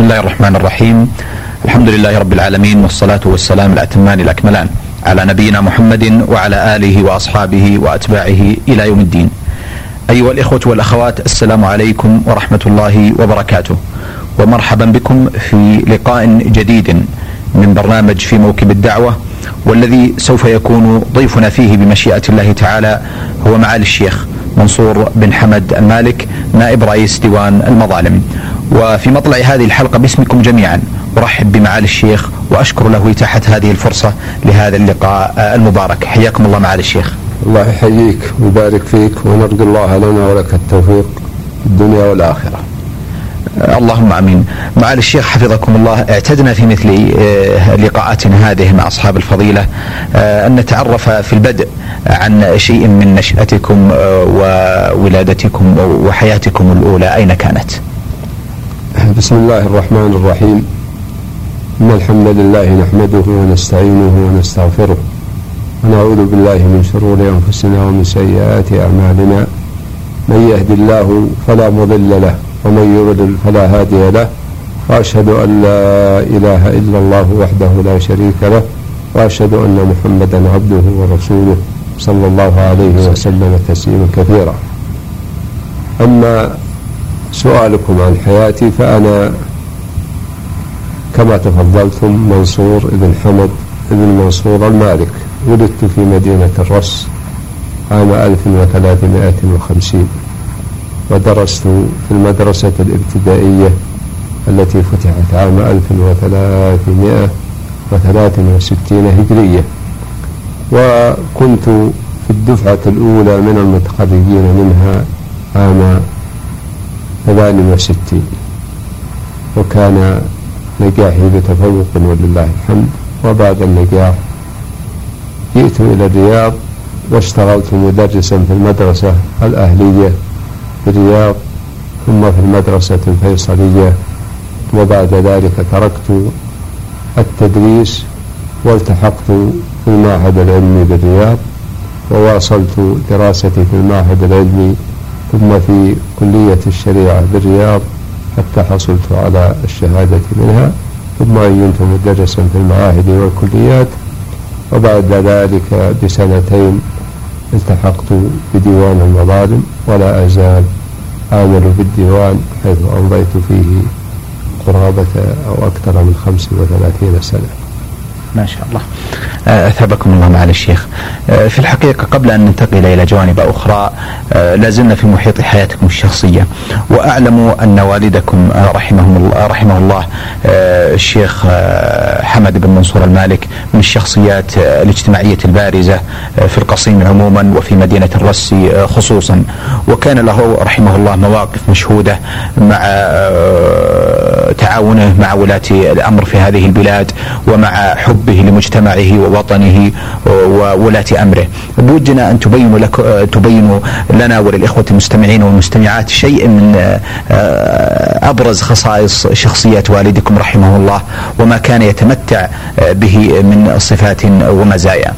بسم الله الرحمن الرحيم الحمد لله رب العالمين والصلاة والسلام الأتمان الأكملان على نبينا محمد وعلى آله وأصحابه وأتباعه إلى يوم الدين أيها الإخوة والأخوات السلام عليكم ورحمة الله وبركاته ومرحبا بكم في لقاء جديد من برنامج في موكب الدعوة والذي سوف يكون ضيفنا فيه بمشيئة الله تعالى هو معالي الشيخ منصور بن حمد المالك نائب رئيس ديوان المظالم وفي مطلع هذه الحلقة باسمكم جميعا. أرحب بمعالي الشيخ وأشكر له إتاحة هذه الفرصة لهذا اللقاء المبارك. حياكم الله معالي الشيخ. الله يحييك ويبارك فيك ونرجو الله لنا ولك التوفيق في الدنيا والآخرة. اللهم آمين. معالي الشيخ حفظكم الله. اعتدنا في مثل آه، لقاءاتنا هذه مع أصحاب الفضيلة. آه، أن نتعرف في البدء عن شيء من نشأتكم آه، وولادتكم وحياتكم الأولى. أين كانت؟ بسم الله الرحمن الرحيم. إن الحمد لله نحمده ونستعينه ونستغفره ونعوذ بالله من شرور أنفسنا ومن سيئات أعمالنا. من يهد الله فلا مضل له ومن يضلل فلا هادي له. وأشهد أن لا إله إلا الله وحده لا شريك له. وأشهد أن محمدا عبده ورسوله صلى الله عليه وسلم تسليما كثيرا. أما سؤالكم عن حياتي فأنا كما تفضلتم منصور ابن حمد ابن منصور المالك. ولدت في مدينة الرس عام 1350 ودرست في المدرسة الابتدائية التي فتحت عام 1363 هجرية. وكنت في الدفعة الأولى من المتخرجين منها عام 68 وكان نجاحي بتفوق ولله الحمد. وبعد النجاح جئت إلى الرياض واشتغلت مدرسا في المدرسة الأهلية. في الرياض ثم في المدرسة الفيصلية. وبعد ذلك تركت التدريس والتحقت في المعهد العلمي بالرياض. وواصلت دراستي في المعهد العلمي ثم في كلية الشريعة بالرياض حتى حصلت على الشهادة منها ثم عينت مدرسا في المعاهد والكليات وبعد ذلك بسنتين التحقت بديوان المظالم ولا أزال أعمل بالديوان حيث أمضيت فيه قرابة أو أكثر من 35 سنة. ما شاء الله. آه، أثابكم الله معالي الشيخ. آه، في الحقيقة قبل أن ننتقل إلى جوانب أخرى آه، لازلنا في محيط حياتكم الشخصية وأعلم أن والدكم رحمه الله, رحمه الله الشيخ حمد بن منصور المالك من الشخصيات الاجتماعية البارزة في القصيم عموما وفي مدينة الرس خصوصا. وكان له رحمه الله مواقف مشهودة مع تعاونه مع ولاة الأمر في هذه البلاد ومع حبه لمجتمعه ووطنه وولاة أمره. بودنا أن تبينوا لك تبينوا لنا وللإخوة المستمعين والمستمعات شيء من آه، أبرز خصائص شخصية والدكم رحمه الله وما كان يتمتع به من صفات ومزايا.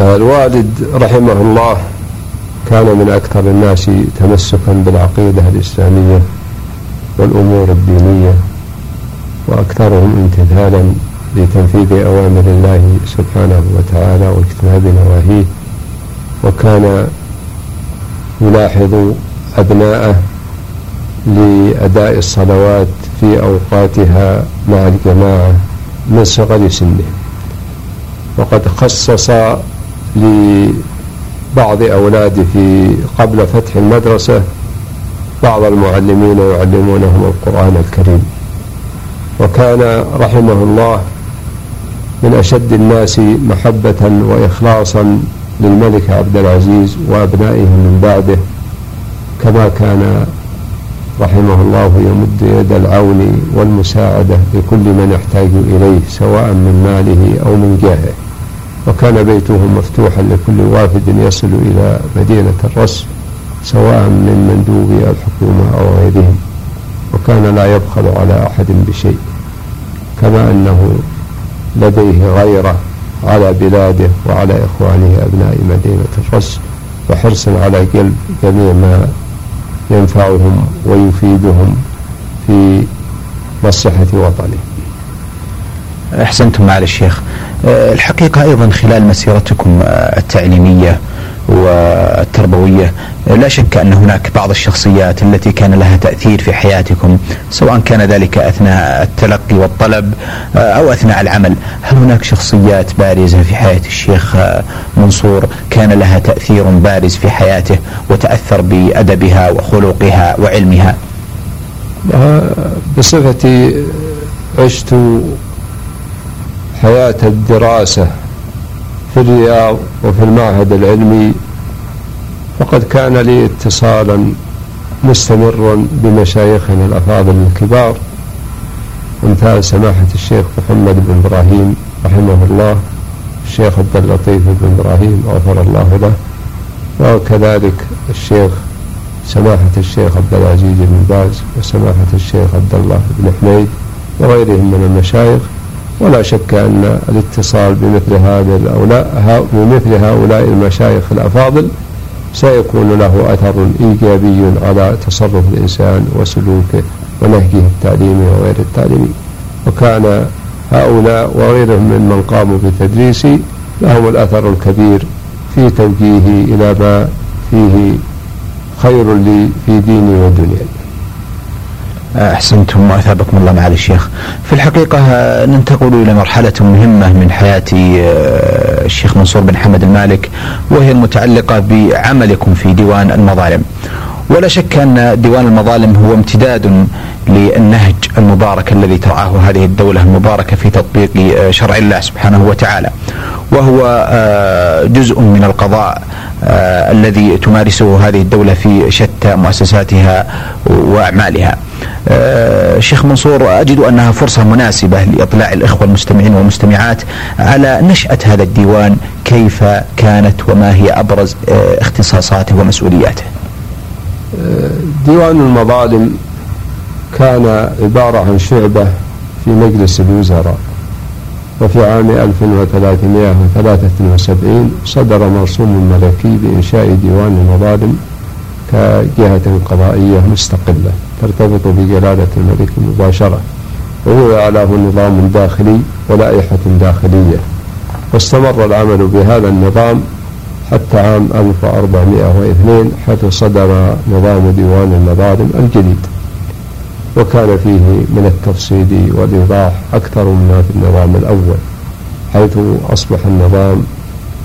الوالد رحمه الله كان من أكثر الناس تمسكا بالعقيدة الإسلامية والأمور الدينية. وأكثرهم امتثالا لتنفيذ أوامر الله سبحانه وتعالى واجتناب نواهيه. وكان يلاحظ أبناءه لأداء الصلوات في أوقاتها مع الجماعة من صغر سنه. وقد خصص لبعض أولاده في قبل فتح المدرسة بعض المعلمين يعلمونهم القرآن الكريم. وكان رحمه الله من أشد الناس محبة وإخلاصا للملك عبد العزيز وأبنائه من بعده كما كان رحمه الله يمد يد العون والمساعدة لكل من يحتاج إليه سواء من ماله أو من جاهه. وكان بيته مفتوحا لكل وافد يصل إلى مدينة الرس سواء من مندوبي الحكومة أو غيرهم. وكان لا يبخل على أحد بشيء كما أنه لديه غيرة على بلاده وعلى إخوانه أبناء مدينة الرس وحرصا على جلب جميع ما ينفعهم ويفيدهم في مصلحة وطنه. أحسنتم معالي الشيخ. آه، الحقيقة أيضا خلال مسيرتكم آه، التعليمية والتربوية لا شك أن هناك بعض الشخصيات التي كان لها تأثير في حياتكم سواء كان ذلك أثناء التلقي والطلب آه، أو أثناء العمل. هل هناك شخصيات بارزة في حياة الشيخ منصور؟ كان لها تأثير بارز في حياته وتأثر بأدبها وخلقها وعلمها. بصفتي عشت حياة الدراسة في الرياض وفي المعهد العلمي فقد كان لي اتصالا مستمرا بمشايخنا الأفاضل الكبار امثال سماحة الشيخ محمد بن إبراهيم رحمه الله الشيخ عبد اللطيف بن إبراهيم غفر الله له وكذلك الشيخ سماحة الشيخ عبد العزيز بن باز وسماحة الشيخ عبد الله بن حميد وغيرهم من المشايخ. ولا شك أن الاتصال بمثل هذا بمثل هؤلاء المشايخ الأفاضل سيكون له أثر إيجابي على تصرف الإنسان وسلوكه ونهجه التعليمي وغير التعليمي. وكان هؤلاء وغيرهم من من قاموا بتدريسي لهم الأثر الكبير في توجيهي إلى ما فيه خير لي في ديني ودنياي. أحسنتم وأثابكم الله معالي الشيخ. في الحقيقة ننتقل إلى مرحلة مهمة من حياة آه، الشيخ منصور بن حمد المالك وهي المتعلقة بعملكم في ديوان المظالم. ولا شك أن ديوان المظالم هو امتداد للنهج المبارك الذي ترعاه هذه الدولة المباركة في تطبيق آه، شرع الله سبحانه وتعالى. وهو آه، جزء من القضاء الذي تمارسه هذه الدولة في شتى مؤسساتها وأعمالها. آه، شيخ منصور أجد أنها فرصة مناسبة لإطلاع الإخوة المستمعين والمستمعات على نشأة هذا الديوان كيف كانت وما هي أبرز آه، اختصاصاته ومسؤولياته. آه، ديوان المظالم كان عبارة عن شعبة في مجلس الوزراء. وفي عام 1373 صدر مرسوم ملكي بإنشاء ديوان المظالم كجهة قضائية مستقلة ترتبط بجلالة الملك مباشرة. وهو أعلاه نظام داخلي ولائحة داخلية. واستمر العمل بهذا النظام حتى عام 1402 حيث صدر نظام ديوان المظالم الجديد. وكان فيه من التفصيل والإيضاح أكثر مما في النظام الأول حيث أصبح النظام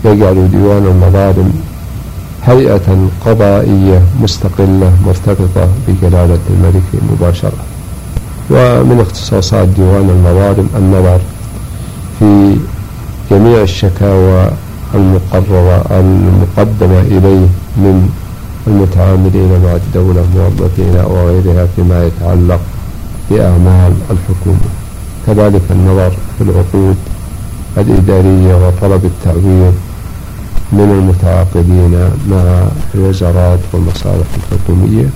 يجعل ديوان المظالم هيئة قضائية مستقلة مرتبطة بجلالة الملك مباشرة. ومن اختصاصات ديوان المظالم النظر في جميع الشكاوى المقررة المقدمة إليه من المتعاملين مع الدولة موظفين وغيرها فيما يتعلق بأعمال الحكومة. كذلك النظر في العقود الإدارية وطلب التعويض من المتعاقدين مع الوزارات والمصالح الحكومية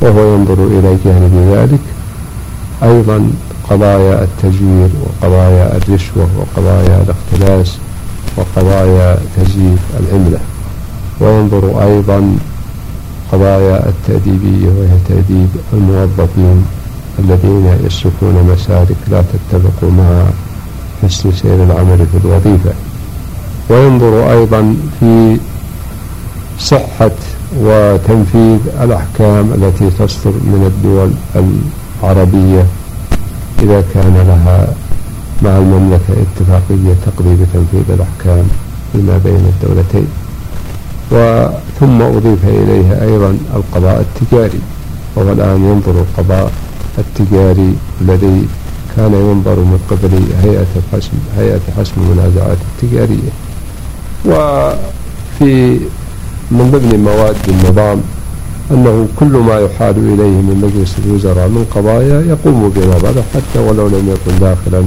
وهو ينظر إلى جانب ذلك. أيضا قضايا التزوير وقضايا الرشوة وقضايا الاختلاس وقضايا تزييف العملة. وينظر أيضا قضايا التأديبية وهي تأديب الموظفين الذين يسلكون مسالك لا تتفق مع حسن سير العمل في الوظيفة. وينظر أيضا في صحة وتنفيذ الأحكام التي تصدر من الدول العربية إذا كان لها مع المملكة اتفاقية تقضي بتنفيذ الأحكام فيما بين الدولتين. وثم أضيف إليها أيضا القضاء التجاري وهو الآن ينظر القضاء التجاري الذي كان ينظر من قبل هيئة الحسم هيئة حسم المنازعات التجارية. وفي من ضمن مواد النظام أنه كل ما يحال إليه من مجلس الوزراء من قضايا يقوم بنظره حتى ولو لم يكن داخلا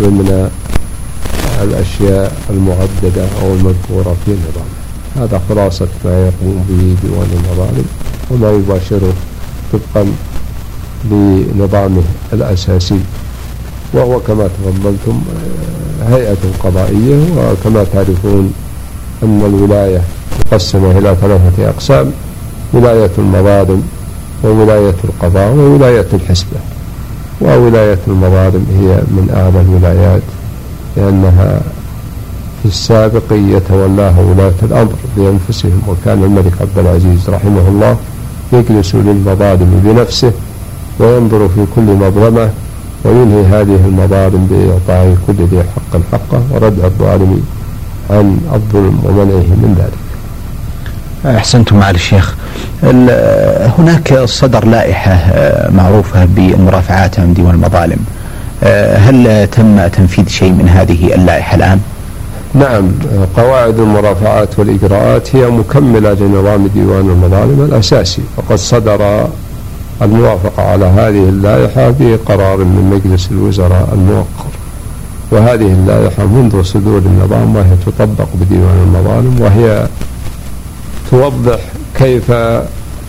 ضمن الأشياء المعددة أو المذكورة في النظام. هذا خلاصة ما يقوم به ديوان المظالم وما يباشره طبقا لنظامه الأساسي. وهو كما تفضلتم هيئة قضائية وكما تعرفون أن الولاية مقسمة إلى ثلاثة أقسام ولاية المظالم وولاية القضاء وولاية الحسبة وولاية المظالم هي من أعلى الولايات لأنها في السابق يتولاها ولاة الأمر بأنفسهم وكان الملك عبد العزيز رحمه الله يجلس للمظالم بنفسه وينظر في كل مظلمة وينهي هذه المظالم بإعطاء كل ذي حق حقه وردع الظالم عن الظلم ومنعه من ذلك. أحسنتم معالي الشيخ. هناك صدر لائحة آه، معروفة بالمرافعات عن ديوان المظالم. آه، هل تم تنفيذ شيء من هذه اللائحة الآن؟ نعم قواعد المرافعات والإجراءات هي مكملة لنظام ديوان المظالم الأساسي وقد صدر الموافقة على هذه اللائحة بقرار من مجلس الوزراء الموقر. وهذه اللائحة منذ صدور النظام وهي تطبق بديوان المظالم وهي توضح كيف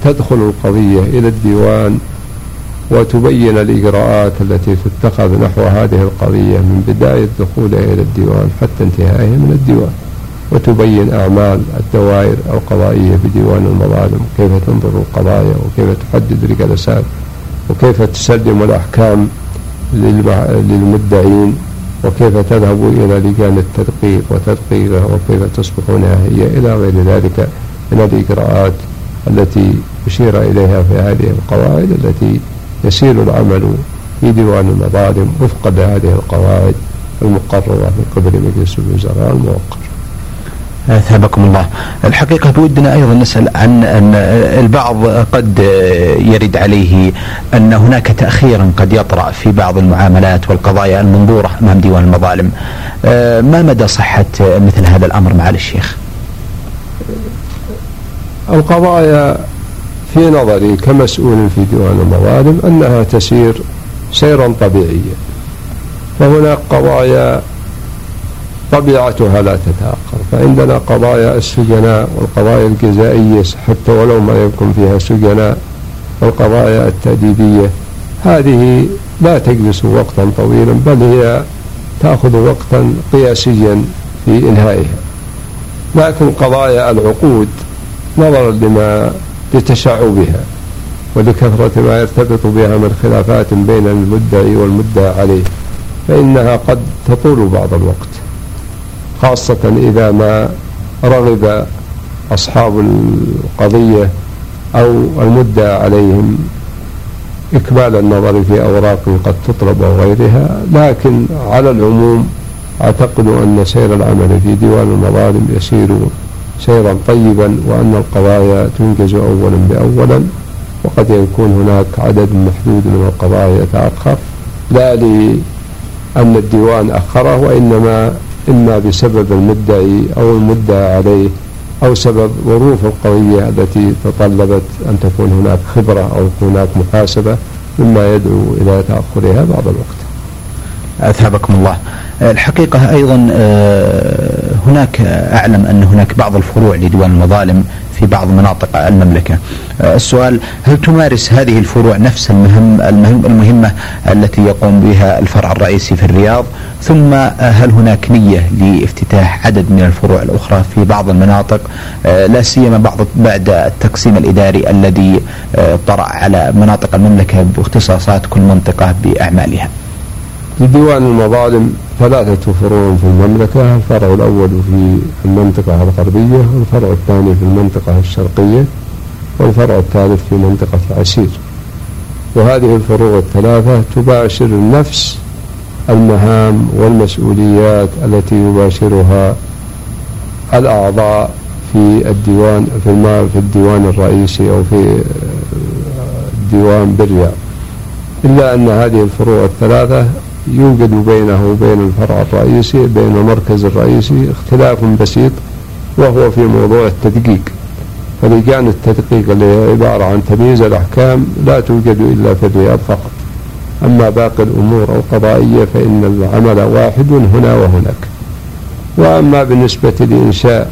تدخل القضية إلى الديوان وتبين الإجراءات التي تتخذ نحو هذه القضية من بداية دخولها إلى الديوان حتى انتهائها من الديوان وتبين أعمال الدوائر القضائية بديوان المظالم كيف تنظر القضايا وكيف تحدد الجلسات وكيف تسلم الأحكام للمدعين وكيف تذهب إلى لجان التدقيق وتدقيقها وكيف تصبح نهائية إلى غير ذلك من الإجراءات التي أشير إليها في هذه القواعد التي يسير العمل في ديوان المظالم وفق هذه القواعد المقررة من قبل مجلس الوزراء الموقر أثابكم الله. الحقيقة بودنا أيضا نسأل عن أن البعض قد يرد عليه أن هناك تأخيرا قد يطرأ في بعض المعاملات والقضايا المنظورة أمام ديوان المظالم. ما مدى صحة مثل هذا الأمر معالي الشيخ؟ القضايا في نظري كمسؤول في ديوان المظالم أنها تسير سيرا طبيعيا. فهناك قضايا طبيعتها لا تتأخر فعندنا قضايا السجناء والقضايا الجزائية حتى ولو ما يكون فيها سجناء والقضايا التأديبية. هذه لا تجلس وقتا طويلا بل هي تأخذ وقتا قياسيا في إنهائها لكن قضايا العقود نظرا لما لتشعبها ولكثرة ما يرتبط بها من خلافات بين المدعي والمدعى عليه فإنها قد تطول بعض الوقت خاصة إذا ما رغب أصحاب القضية أو المدعى عليهم إكمال النظر في أوراق قد تطلب أو غيرها لكن على العموم أعتقد أن سير العمل في ديوان المظالم يسير سيرا طيبا وأن القضايا تنجز أولا بأولا وقد يكون هناك عدد محدود من القضايا يتأخر. لا لأن الديوان أخره وإنما إما بسبب المدعي أو المدعى عليه أو سبب ظروف القضية التي تطلبت أن تكون هناك خبرة أو هناك محاسبة مما يدعو إلى تأخرها بعض الوقت. أثابكم الله. الحقيقة أيضا آه، هناك أعلم أن هناك بعض الفروع لديوان المظالم في بعض مناطق المملكة. آه، السؤال هل تمارس هذه الفروع نفس المهم, المهم المهمة التي يقوم بها الفرع الرئيسي في الرياض؟ ثم هل هناك نية لافتتاح عدد من الفروع الأخرى في بعض المناطق؟ آه، لا سيما بعض بعد التقسيم الإداري الذي طرأ على مناطق المملكة باختصاصات كل منطقة بأعمالها. لديوان المظالم ثلاثة فروع في المملكة الفرع الأول في المنطقة الغربية والفرع الثاني في المنطقة الشرقية والفرع الثالث في منطقة عسير وهذه الفروع الثلاثة تباشر نفس المهام والمسؤوليات التي يباشرها الأعضاء في الديوان في في الديوان الرئيسي أو في الديوان بالرياض. إلا أن هذه الفروع الثلاثة يوجد بينه وبين الفرع الرئيسي بين المركز الرئيسي اختلاف بسيط وهو في موضوع التدقيق. فلجان التدقيق اللي هي عبارة عن تمييز الأحكام لا توجد إلا في الرياض فقط. أما باقي الأمور القضائية فإن العمل واحد هنا وهناك. وأما بالنسبة لإنشاء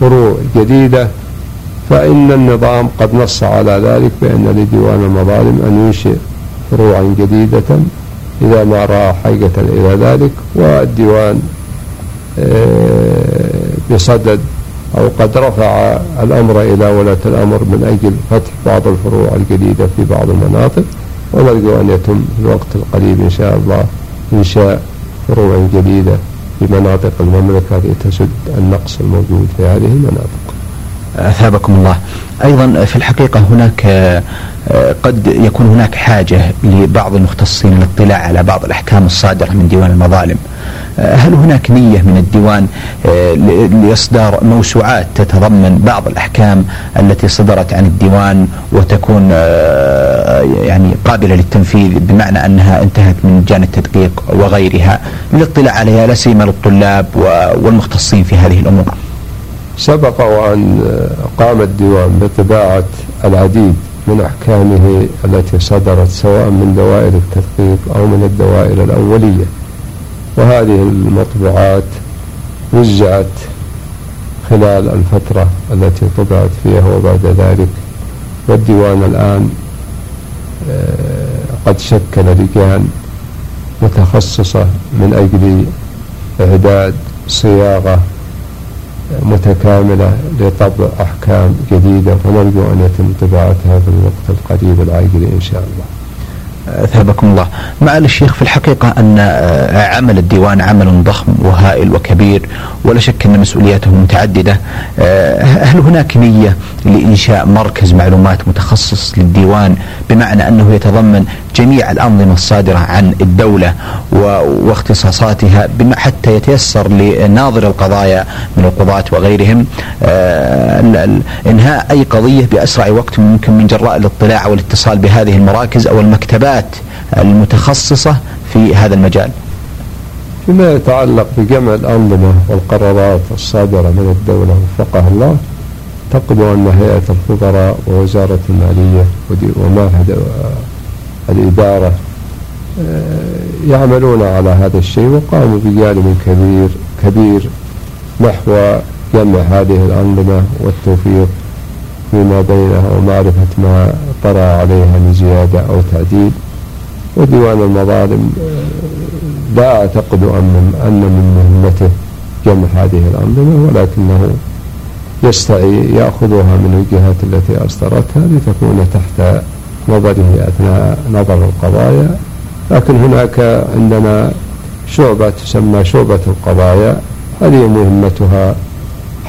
فروع جديدة فإن النظام قد نص على ذلك بأن لديوان المظالم أن ينشئ فروعا جديدة إذا ما رأى حاجة إلى ذلك والديوان آه، بصدد أو قد رفع الأمر إلى ولاة الأمر من أجل فتح بعض الفروع الجديدة في بعض المناطق ونرجو أن يتم في الوقت القريب إن شاء الله إنشاء فروع جديدة في مناطق المملكة لتسد النقص الموجود في هذه المناطق. أثابكم الله. أيضا في الحقيقة هناك قد يكون هناك حاجة لبعض المختصين للاطلاع على بعض الأحكام الصادرة من ديوان المظالم. هل هناك نية من الديوان لإصدار موسوعات تتضمن بعض الأحكام التي صدرت عن الديوان وتكون يعني قابلة للتنفيذ بمعنى أنها انتهت من مجال التدقيق وغيرها؟ للاطلاع عليها لا سيما للطلاب والمختصين في هذه الأمور. سبق وأن قام الديوان بطباعة العديد من أحكامه التي صدرت سواء من دوائر التدقيق أو من الدوائر الأولية. وهذه المطبوعات وزعت خلال الفترة التي طبعت فيها وبعد ذلك. والديوان الآن آه، قد شكل لجان متخصصة من أجل إعداد صياغة متكاملة لطبع أحكام جديدة ونرجو أن يتم طباعتها في الوقت القريب العاجل إن شاء الله. أثابكم الله معالي الشيخ في الحقيقة أن آه، عمل الديوان عمل ضخم وهائل وكبير ولا شك أن مسؤولياته متعددة. آه، هل هناك نية لإنشاء مركز معلومات متخصص للديوان بمعنى أنه يتضمن جميع الأنظمة الصادرة عن الدولة واختصاصاتها بما حتى يتيسر لناظر القضايا من القضاة وغيرهم. آه، إنهاء أي قضية بأسرع وقت ممكن من جراء الاطلاع والاتصال بهذه المراكز أو المكتبات المتخصصة في هذا المجال. فيما يتعلق بجمع الأنظمة والقرارات الصادرة من الدولة وفقها الله تقضوا أن هيئة الخبراء ووزارة المالية ومعهد الإدارة آه، يعملون على هذا الشيء وقاموا بجانب كبير كبير نحو جمع هذه الأنظمة والتوفيق فيما بينها ومعرفة ما طرأ عليها من زيادة أو تعديل. وديوان المظالم آه، لا أعتقد أن أن من مهمته جمع هذه الأنظمة ولكنه يستعي يأخذها من الجهات التي أصدرتها لتكون تحت نظره أثناء نظر القضايا. لكن هناك عندنا شعبة تسمى شعبة القضايا هذه مهمتها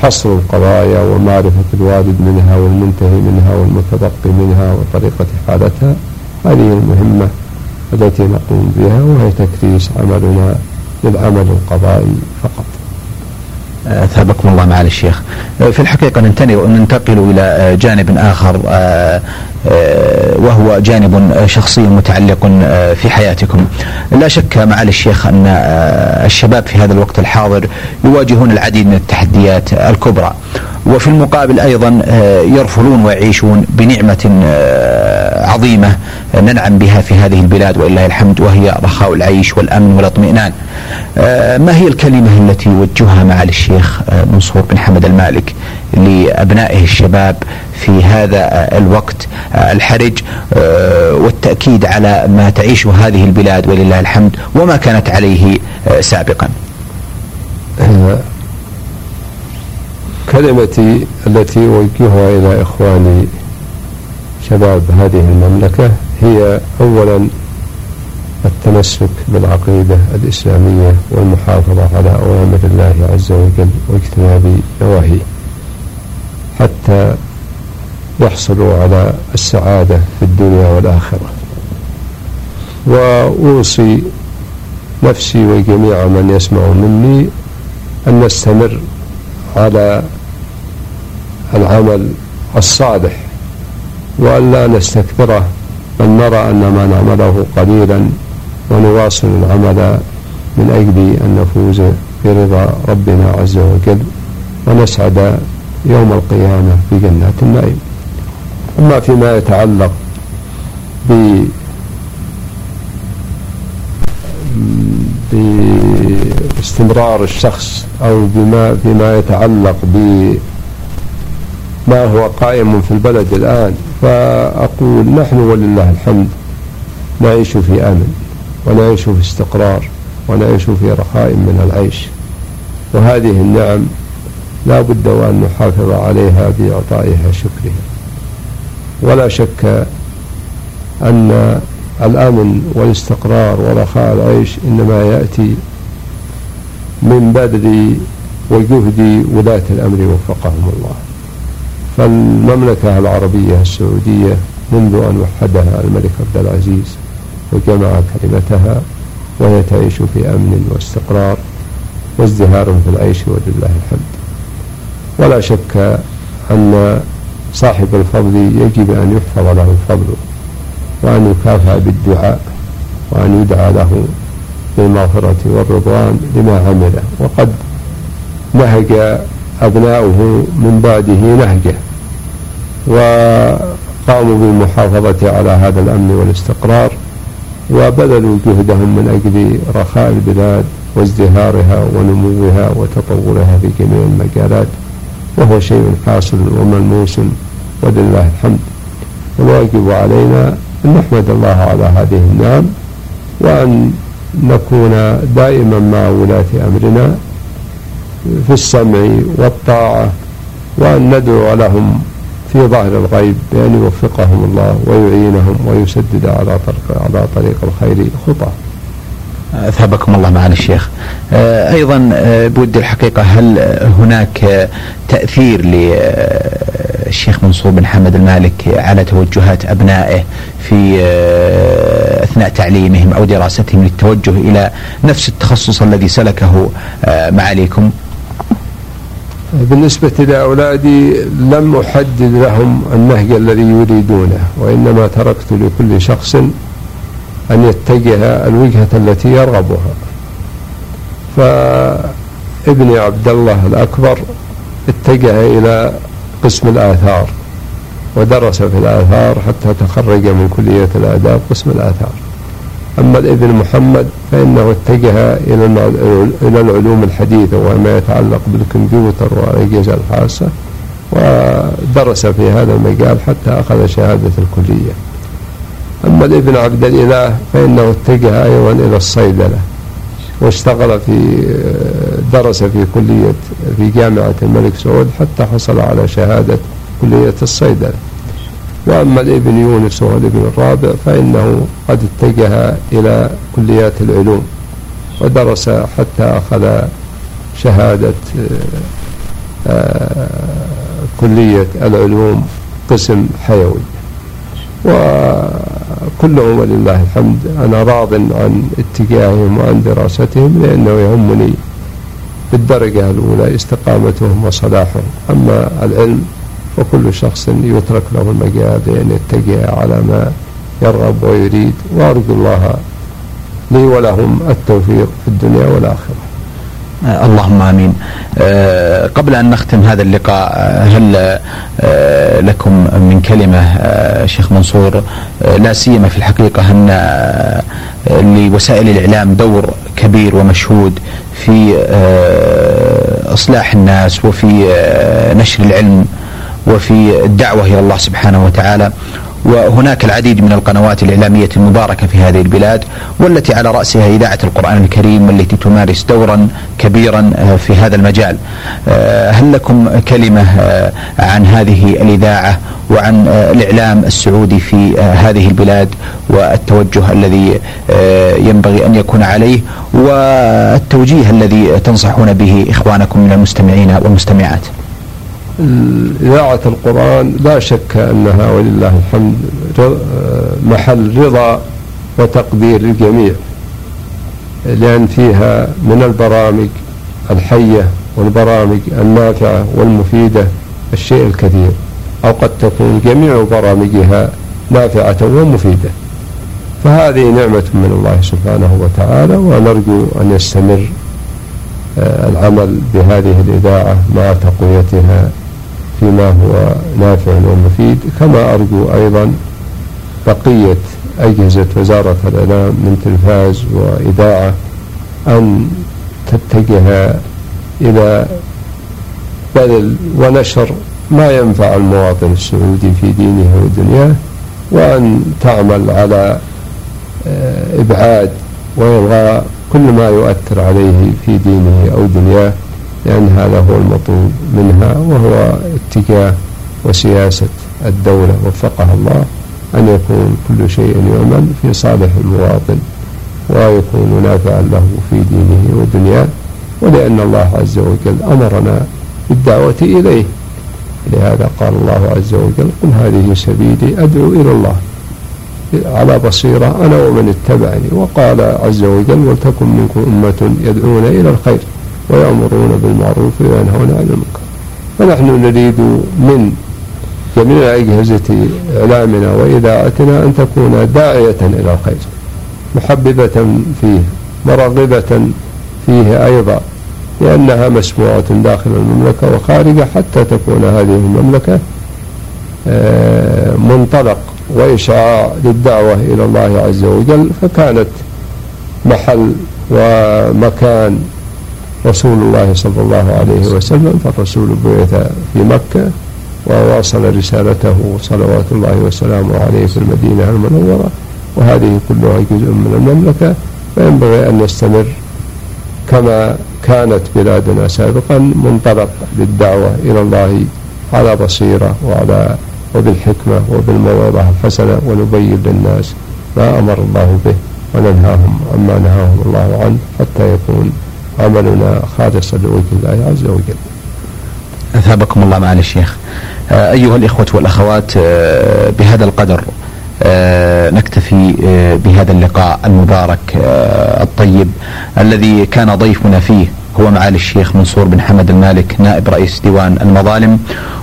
حصر القضايا ومعرفة الوارد منها والمنتهي منها والمتبقي منها وطريقة حالتها. هذه المهمة التي نقوم بها وهي تكريس عملنا للعمل القضائي فقط. أثابكم الله معالي الشيخ. في الحقيقة ننتقل إلى جانب آخر وهو جانب شخصي متعلق في حياتكم. لا شك معالي الشيخ أن الشباب في هذا الوقت الحاضر يواجهون العديد من التحديات الكبرى. وفي المقابل أيضا يرفلون ويعيشون بنعمة عظيمة ننعم بها في هذه البلاد ولله الحمد وهي رخاء العيش والأمن والاطمئنان. ما هي الكلمة التي يوجهها معالي الشيخ منصور بن حمد المالك لأبنائه الشباب في هذا الوقت الحرج والتأكيد على ما تعيشه هذه البلاد ولله الحمد وما كانت عليه سابقا. كلمتي التي أوجهها إلى إخواني شباب هذه المملكة هي أولا التمسك بالعقيدة الإسلامية والمحافظة على أوامر الله عز وجل واجتناب نواهيه حتى يحصلوا على السعادة في الدنيا والآخرة. وأوصي نفسي وجميع من يسمع مني أن نستمر على العمل الصالح وأن لا نستكثره بل نرى أن ما نعمله قليلا ونواصل العمل من أجل أن نفوز برضا ربنا عز وجل ونسعد يوم القيامة في جنات النعيم. أما فيما يتعلق ب باستمرار الشخص أو بما فيما يتعلق بما هو قائم في البلد الآن فأقول نحن ولله الحمد نعيش في أمن ونعيش في استقرار ونعيش في رخاء من العيش. وهذه النعم لا بد وأن نحافظ عليها بإعطائها شكرها. ولا شك أن الأمن والاستقرار ورخاء العيش إنما يأتي من بذل وجهد ولاة الأمر وفقهم الله. فالمملكة العربية السعودية منذ أن وحدها الملك عبد العزيز وجمع كلمتها وهي تعيش في أمن واستقرار وازدهار في العيش ولله الحمد. ولا شك أن صاحب الفضل يجب أن يحفظ له الفضل وأن يكافأ بالدعاء وأن يدعى له بالمغفرة والرضوان لما عمله. وقد نهج أبناؤه من بعده نهجة. وقاموا بالمحافظة على هذا الأمن والاستقرار وبذلوا جهدهم من أجل رخاء البلاد وازدهارها ونموها وتطورها في جميع المجالات. وهو شيء حاصل وملموس ولله الحمد. والواجب علينا أن نحمد الله على هذه النعم وأن نكون دائما مع ولاة أمرنا في السمع والطاعة وأن ندعو لهم في ظهر الغيب بأن يوفقهم الله ويعينهم ويسدد على طريق على طريق الخير خطاه. أثابكم الله معنا الشيخ. آه، أيضا آه، بود الحقيقة هل هناك تأثير للشيخ منصور بن حمد المالك على توجهات أبنائه في آه، أثناء تعليمهم أو دراستهم للتوجه إلى نفس التخصص الذي سلكه معاليكم؟ بالنسبة لأولادي لم أحدد لهم النهج الذي يريدونه وإنما تركت لكل شخص أن يتجه الوجهة التي يرغبها. فابني عبد الله الأكبر اتجه إلى قسم الآثار ودرس في الآثار حتى تخرج من كلية الآداب قسم الآثار. أما الإبن محمد فإنه اتجه إلى إلى العلوم الحديثة وما يتعلق بالكمبيوتر والأجهزة الخاصة ودرس في هذا المجال حتى أخذ شهادة الكلية. أما الإبن عبد الإله فإنه اتجه أيضا إلى الصيدلة واشتغل في درس في كلية في جامعة الملك سعود حتى حصل على شهادة كلية الصيدلة. وأما الإبن يونس وهو الابن الرابع فإنه قد اتجه إلى كليات العلوم ودرس حتى أخذ شهادة آه، كلية العلوم قسم حيوي. وكلهم ولله الحمد أنا راض عن اتجاههم وعن دراستهم لأنه يهمني بالدرجة الأولى استقامتهم وصلاحهم. أما العلم وكل شخص يترك له المجال بأن يتجه على ما يرغب ويريد وأرجو الله لي ولهم التوفيق في الدنيا والآخرة. اللهم آمين. آه قبل أن نختم هذا اللقاء آه هل آه لكم من كلمة شيخ منصور؟ لا سيما في الحقيقة أن لوسائل الإعلام دور كبير ومشهود في إصلاح الناس وفي نشر العلم. وفي الدعوة إلى الله سبحانه وتعالى. وهناك العديد من القنوات الإعلامية المباركة في هذه البلاد والتي على رأسها إذاعة القرآن الكريم والتي تمارس دورا كبيرا آه، في هذا المجال. آه، هل لكم كلمة آه، عن هذه الإذاعة وعن الإعلام السعودي في هذه البلاد والتوجه الذي ينبغي أن يكون عليه والتوجيه الذي تنصحون به إخوانكم من المستمعين والمستمعات؟ إذاعة القرآن لا شك أنها ولله الحمد محل رضا وتقدير للجميع لأن فيها من البرامج الحية والبرامج النافعة والمفيدة الشيء الكثير أو قد تكون جميع برامجها نافعة ومفيدة. فهذه نعمة من الله سبحانه وتعالى ونرجو أن يستمر آه، العمل بهذه الإذاعة مع تقويتها. فيما هو نافع ومفيد. كما أرجو أيضا بقية أجهزة وزارة الإعلام من تلفاز وإذاعة أن تتجه إلى بذل ونشر ما ينفع المواطن السعودي في دينه ودنياه وأن تعمل على آه، إبعاد وإلغاء كل ما يؤثر عليه في دينه أو دنياه. لأن هذا هو المطلوب منها وهو اتجاه وسياسة الدولة وفقها الله أن يكون كل شيء يعمل في صالح المواطن ويكون نافعا له في دينه ودنياه ولأن الله عز وجل أمرنا بالدعوة إليه. لهذا قال الله عز وجل قل هذه سبيلي أدعو إلى الله على بصيرة أنا ومن اتبعني وقال عز وجل ولتكن منكم أمة يدعون إلى الخير ويأمرون بالمعروف وينهون عن المنكر. فنحن نريد من جميع أجهزة إعلامنا وإذاعتنا أن تكون داعية إلى الخير محببة فيه مرغبة فيه أيضا لأنها مسموعة داخل المملكة وخارجها حتى تكون هذه المملكة آه، منطلق وإشعاع للدعوة إلى الله عز وجل فكانت محل ومكان رسول الله صلى الله عليه وسلم فالرسول بعث في مكة وواصل رسالته صلوات الله وسلامه عليه في المدينة المنورة وهذه كلها جزء من المملكة فينبغي أن نستمر كما كانت بلادنا سابقا منطلق للدعوة إلى الله على بصيرة وعلى وبالحكمة وبالموعظة الحسنة ونبين للناس ما أمر الله به وننهاهم عما نهاهم الله عنه حتى يكون عملنا خالصا لوجه الله عز وجل. أثابكم الله معالي الشيخ. آه، أيها الإخوة والأخوات آه، بهذا القدر آه، نكتفي بهذا اللقاء المبارك الطيب الذي كان ضيفنا فيه. هو معالي الشيخ منصور بن حمد المالك نائب رئيس ديوان المظالم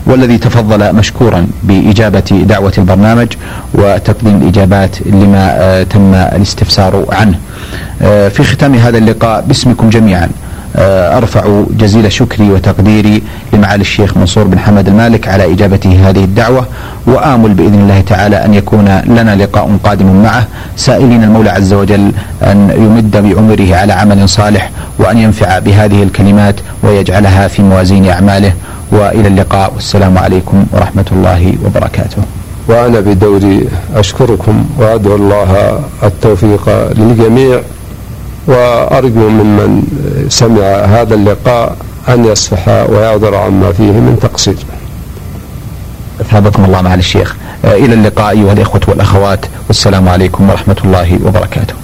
والذي تفضل مشكورا بإجابة دعوة البرنامج وتقديم الإجابات لما تم الاستفسار عنه. في ختام هذا اللقاء باسمكم جميعا. آه، أرفع جزيل شكري وتقديري لمعالي الشيخ منصور بن حمد المالك على إجابته هذه الدعوة وآمل بإذن الله تعالى أن يكون لنا لقاء قادم معه. سائلين المولى عز وجل أن يمد بعمره على عمل صالح وأن ينفع بهذه الكلمات ويجعلها في موازين أعماله. وإلى اللقاء. والسلام عليكم ورحمة الله وبركاته. وأنا بدوري أشكركم وأدعو الله التوفيق للجميع. وأرجو ممن سمع هذا اللقاء أن يصفح ويعذر عما فيه من تقصير. أثابكم الله معالي الشيخ. إلى اللقاء أيها الإخوة والأخوات. والسلام عليكم ورحمة الله وبركاته.